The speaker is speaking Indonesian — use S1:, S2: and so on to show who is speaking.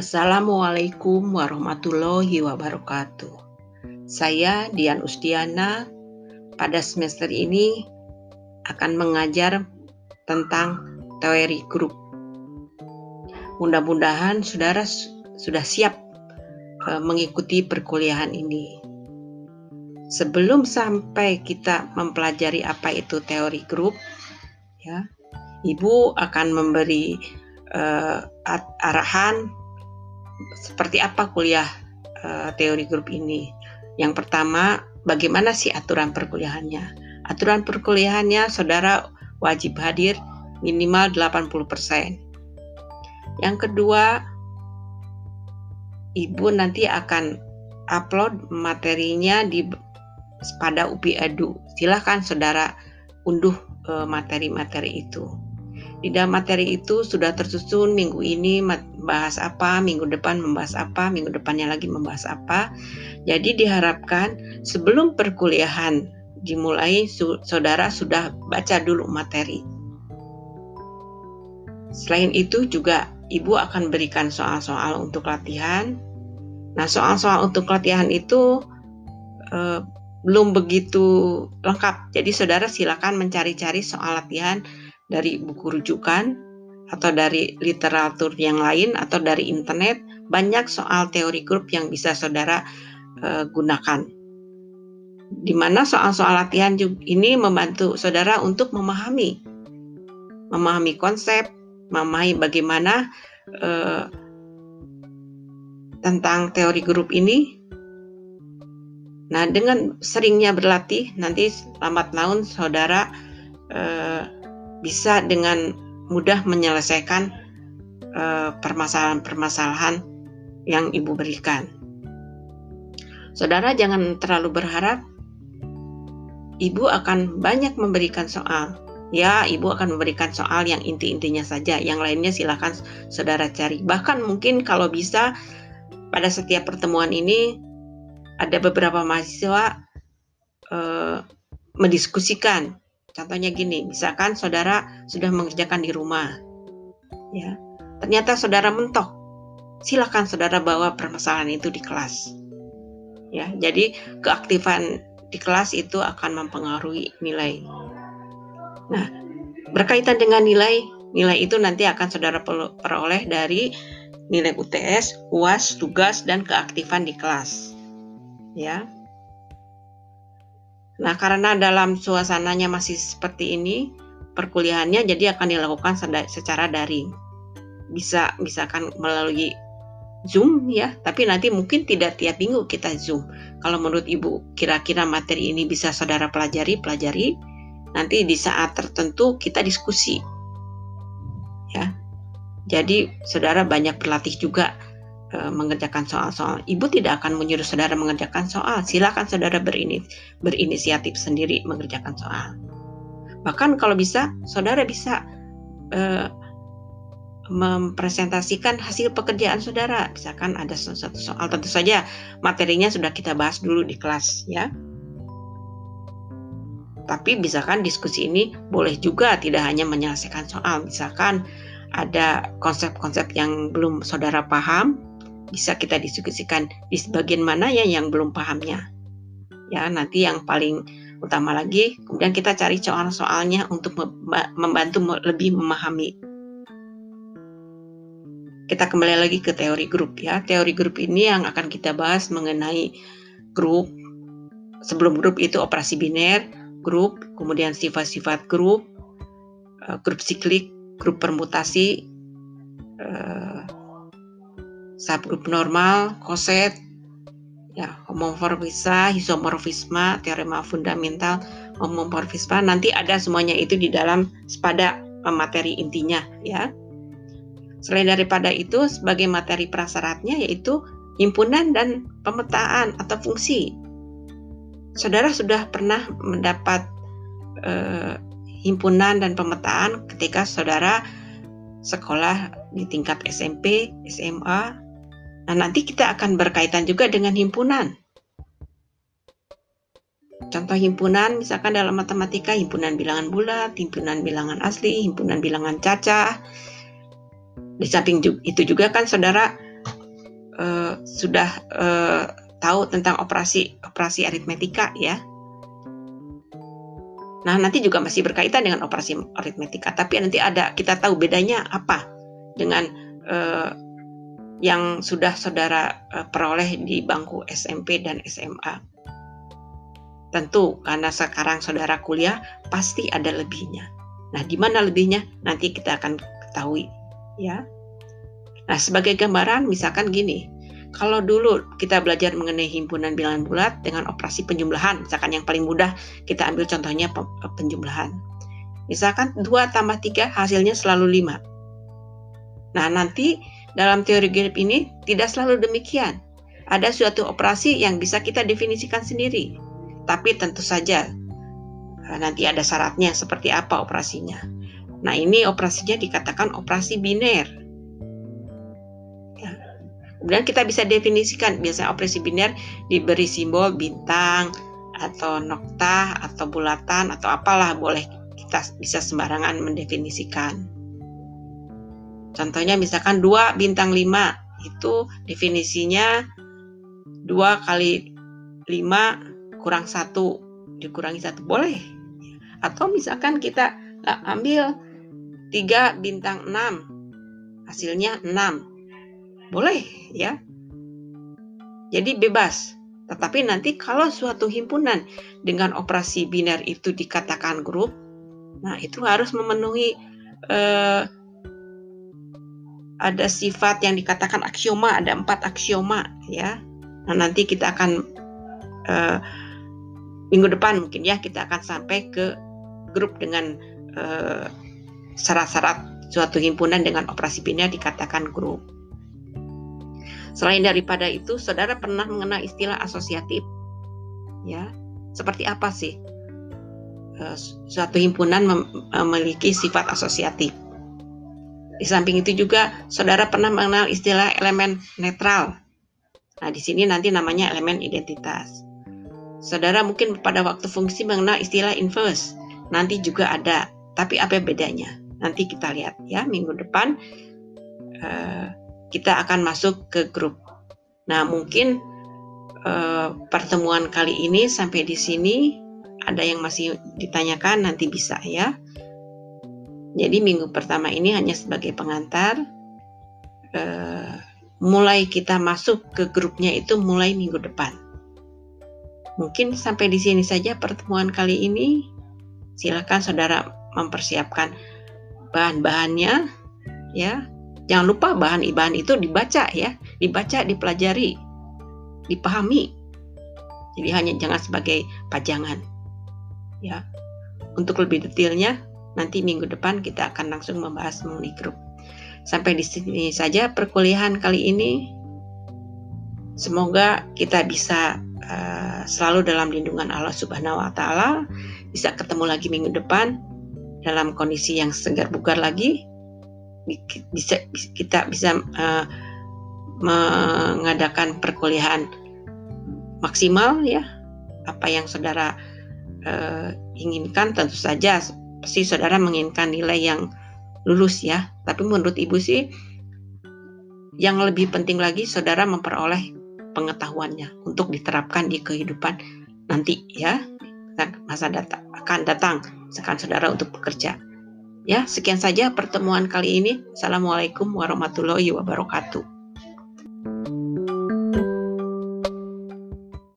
S1: Assalamualaikum warahmatullahi wabarakatuh. Saya Dian Ustiana pada semester ini akan mengajar tentang teori grup. Mudah-mudahan saudara sudah siap eh, mengikuti perkuliahan ini. Sebelum sampai kita mempelajari apa itu teori grup, ya, Ibu akan memberi uh, arahan seperti apa kuliah uh, teori grup ini. Yang pertama, bagaimana sih aturan perkuliahannya? Aturan perkuliahannya saudara wajib hadir minimal 80%. Yang kedua, ibu nanti akan upload materinya di pada UPI Edu. Silahkan saudara unduh eh, materi-materi itu. Di dalam materi itu sudah tersusun minggu ini membahas apa, minggu depan membahas apa, minggu depannya lagi membahas apa. Jadi diharapkan sebelum perkuliahan dimulai saudara sudah baca dulu materi. Selain itu juga ibu akan berikan soal-soal untuk latihan. Nah, soal-soal untuk latihan itu eh, belum begitu lengkap. Jadi saudara silakan mencari-cari soal latihan dari buku rujukan atau dari literatur yang lain atau dari internet banyak soal teori grup yang bisa saudara uh, gunakan. Di mana soal-soal latihan ini membantu saudara untuk memahami memahami konsep, memahami bagaimana uh, tentang teori grup ini. Nah, dengan seringnya berlatih, nanti lambat laun saudara uh, bisa dengan mudah menyelesaikan eh, permasalahan-permasalahan yang ibu berikan. Saudara jangan terlalu berharap ibu akan banyak memberikan soal. Ya, ibu akan memberikan soal yang inti-intinya saja. Yang lainnya silahkan saudara cari. Bahkan mungkin kalau bisa pada setiap pertemuan ini ada beberapa mahasiswa uh, mendiskusikan Contohnya gini, misalkan saudara sudah mengerjakan di rumah, ya, ternyata saudara mentok, silakan saudara bawa permasalahan itu di kelas, ya. Jadi keaktifan di kelas itu akan mempengaruhi nilai. Nah, berkaitan dengan nilai, nilai itu nanti akan saudara peroleh dari nilai UTS, UAS, tugas, dan keaktifan di kelas, ya. Nah, karena dalam suasananya masih seperti ini, perkuliahannya jadi akan dilakukan secara daring. Bisa misalkan melalui Zoom ya, tapi nanti mungkin tidak tiap minggu kita Zoom. Kalau menurut Ibu kira-kira materi ini bisa saudara pelajari, pelajari. Nanti di saat tertentu kita diskusi. Ya. Jadi saudara banyak berlatih juga mengerjakan soal-soal. Ibu tidak akan menyuruh saudara mengerjakan soal. Silakan saudara berini, berinisiatif sendiri mengerjakan soal. Bahkan kalau bisa, saudara bisa e, mempresentasikan hasil pekerjaan saudara. Misalkan ada satu soal, tentu saja materinya sudah kita bahas dulu di kelas, ya. Tapi misalkan diskusi ini boleh juga tidak hanya menyelesaikan soal. Misalkan ada konsep-konsep yang belum saudara paham, bisa kita diskusikan di sebagian mana ya yang belum pahamnya. Ya, nanti yang paling utama lagi, kemudian kita cari soal-soalnya untuk membantu lebih memahami. Kita kembali lagi ke teori grup ya. Teori grup ini yang akan kita bahas mengenai grup. Sebelum grup itu operasi biner, grup, kemudian sifat-sifat grup, eh, grup siklik, grup permutasi, eh, subgrup normal, koset, ya, homomorfisme, isomorfisme, teorema fundamental, homomorfisme, nanti ada semuanya itu di dalam pada materi intinya ya. Selain daripada itu, sebagai materi prasyaratnya yaitu himpunan dan pemetaan atau fungsi. Saudara sudah pernah mendapat eh, himpunan dan pemetaan ketika saudara sekolah di tingkat SMP, SMA, Nah, nanti kita akan berkaitan juga dengan himpunan. Contoh himpunan, misalkan dalam matematika, himpunan bilangan bulat, himpunan bilangan asli, himpunan bilangan cacah. Di samping itu juga kan saudara uh, sudah uh, tahu tentang operasi operasi aritmetika ya. Nah, nanti juga masih berkaitan dengan operasi aritmetika, tapi nanti ada kita tahu bedanya apa dengan uh, yang sudah saudara uh, peroleh di bangku SMP dan SMA. Tentu karena sekarang saudara kuliah pasti ada lebihnya. Nah, di mana lebihnya nanti kita akan ketahui ya. Nah, sebagai gambaran misalkan gini, kalau dulu kita belajar mengenai himpunan bilangan bulat dengan operasi penjumlahan, misalkan yang paling mudah kita ambil contohnya penjumlahan. Misalkan 2 tambah 3 hasilnya selalu 5. Nah nanti dalam teori genep ini tidak selalu demikian. Ada suatu operasi yang bisa kita definisikan sendiri. Tapi tentu saja eh, nanti ada syaratnya seperti apa operasinya. Nah ini operasinya dikatakan operasi biner Kemudian kita bisa definisikan biasanya operasi biner diberi simbol bintang atau nokta atau bulatan atau apalah boleh kita bisa sembarangan mendefinisikan. Contohnya misalkan 2 bintang 5 itu definisinya 2 kali 5 kurang 1 dikurangi 1 boleh. Atau misalkan kita ambil 3 bintang 6 hasilnya 6 boleh ya. Jadi bebas. Tetapi nanti kalau suatu himpunan dengan operasi biner itu dikatakan grup, nah itu harus memenuhi eh, ada sifat yang dikatakan aksioma, ada empat aksioma ya. Nah nanti kita akan eh, minggu depan mungkin ya kita akan sampai ke grup dengan eh, syarat-syarat suatu himpunan dengan operasi biner dikatakan grup. Selain daripada itu, saudara pernah mengenal istilah asosiatif. Ya, seperti apa sih eh, suatu himpunan memiliki sifat asosiatif? Di samping itu juga saudara pernah mengenal istilah elemen netral. Nah, di sini nanti namanya elemen identitas. Saudara mungkin pada waktu fungsi mengenal istilah inverse. Nanti juga ada, tapi apa bedanya? Nanti kita lihat ya minggu depan. Uh, kita akan masuk ke grup. Nah, mungkin uh, pertemuan kali ini sampai di sini ada yang masih ditanyakan nanti bisa ya. Jadi minggu pertama ini hanya sebagai pengantar. Uh, mulai kita masuk ke grupnya itu mulai minggu depan. Mungkin sampai di sini saja pertemuan kali ini. Silakan saudara mempersiapkan bahan-bahannya ya Jangan lupa bahan-bahan itu dibaca ya, dibaca, dipelajari, dipahami. Jadi hanya jangan sebagai pajangan. Ya. Untuk lebih detailnya nanti minggu depan kita akan langsung membahas mengenai grup. Sampai di sini saja perkuliahan kali ini. Semoga kita bisa uh, selalu dalam lindungan Allah Subhanahu wa taala, bisa ketemu lagi minggu depan dalam kondisi yang segar bugar lagi bisa kita bisa uh, mengadakan perkuliahan maksimal ya apa yang saudara uh, inginkan tentu saja pasti saudara menginginkan nilai yang lulus ya tapi menurut ibu sih yang lebih penting lagi saudara memperoleh pengetahuannya untuk diterapkan di kehidupan nanti ya masa datang akan datang sekarang saudara untuk bekerja Ya, sekian saja pertemuan kali ini. Assalamualaikum warahmatullahi wabarakatuh.